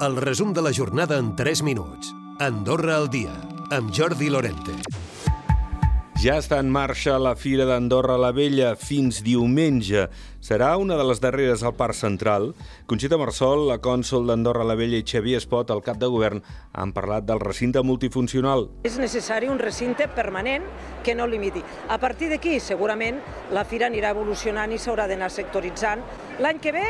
El resum de la jornada en 3 minuts. Andorra al dia, amb Jordi Lorente. Ja està en marxa la Fira d'Andorra la Vella fins diumenge. Serà una de les darreres al Parc Central. Conxita Marsol, la cònsol d'Andorra la Vella i Xavier Espot, el cap de govern, han parlat del recinte multifuncional. És necessari un recinte permanent que no limiti. A partir d'aquí, segurament, la Fira anirà evolucionant i s'haurà d'anar sectoritzant. L'any que ve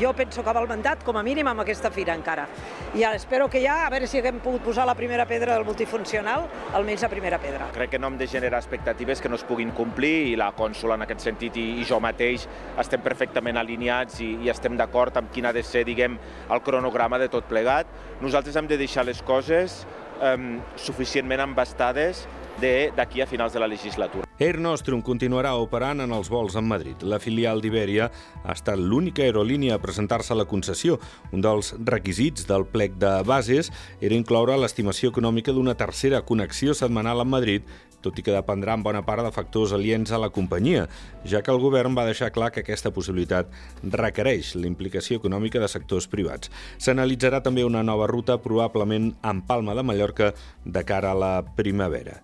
jo penso que va mandat, com a mínim, amb aquesta fira encara. I espero que ja, a veure si haguem pogut posar la primera pedra del multifuncional, almenys la primera pedra. Crec que no hem de generar expectatives que no es puguin complir i la cònsula en aquest sentit i, i jo mateix estem perfectament alineats i, i estem d'acord amb quin ha de ser, diguem, el cronograma de tot plegat. Nosaltres hem de deixar les coses eh, suficientment embastades d'aquí a finals de la legislatura. Air Nostrum continuarà operant en els vols en Madrid. La filial d'Iberia ha estat l'única aerolínia a presentar-se a la concessió. Un dels requisits del plec de bases era incloure l'estimació econòmica d'una tercera connexió setmanal amb Madrid tot i que dependrà en bona part de factors aliens a la companyia, ja que el govern va deixar clar que aquesta possibilitat requereix la implicació econòmica de sectors privats. S'analitzarà també una nova ruta, probablement en Palma de Mallorca, de cara a la primavera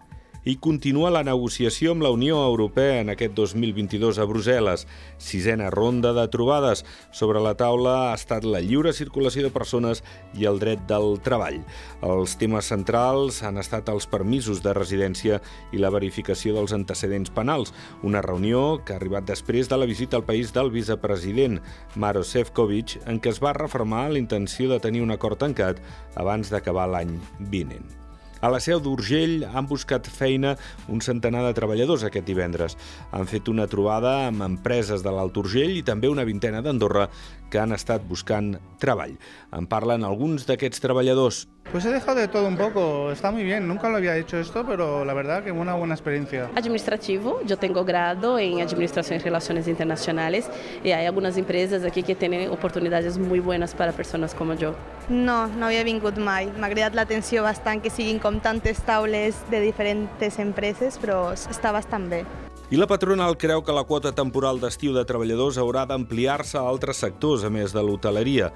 i continua la negociació amb la Unió Europea en aquest 2022 a Brussel·les. Sisena ronda de trobades. Sobre la taula ha estat la lliure circulació de persones i el dret del treball. Els temes centrals han estat els permisos de residència i la verificació dels antecedents penals, una reunió que ha arribat després de la visita al país del vicepresident Maro Sefcovic, en què es va reformar la intenció de tenir un acord tancat abans d'acabar l'any vinent. A la seu d'Urgell han buscat feina un centenar de treballadors aquest divendres. Han fet una trobada amb empreses de l'Alt Urgell i també una vintena d'Andorra que han estat buscant treball. En parlen alguns d'aquests treballadors. Pues he dejado de todo un poco, está muy bien, nunca lo había hecho esto, pero la verdad que una buena experiencia. Administrativo, yo tengo grado en Administración y Relaciones Internacionales y hay algunas empresas aquí que tienen oportunidades muy buenas para personas como yo. No, no havia vingut mai. M'ha cridat l'atenció bastant que siguin com tantes taules de diferents empreses, però està bastant bé. I la patronal creu que la quota temporal d'estiu de treballadors haurà d'ampliar-se a altres sectors, a més de l'hoteleria.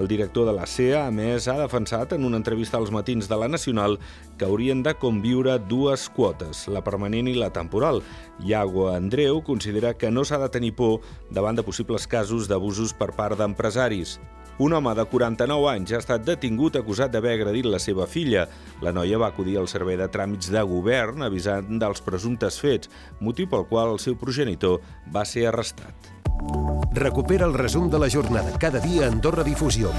El director de la CEA, a més, ha defensat en una entrevista als matins de la Nacional que haurien de conviure dues quotes, la permanent i la temporal. Iago Andreu considera que no s'ha de tenir por davant de possibles casos d'abusos per part d'empresaris. Un home de 49 anys ha estat detingut acusat d'haver agredit la seva filla. La noia va acudir al servei de tràmits de govern avisant dels presumptes fets, motiu pel qual el seu progenitor va ser arrestat. Recupera el resum de la jornada cada dia a Difusió.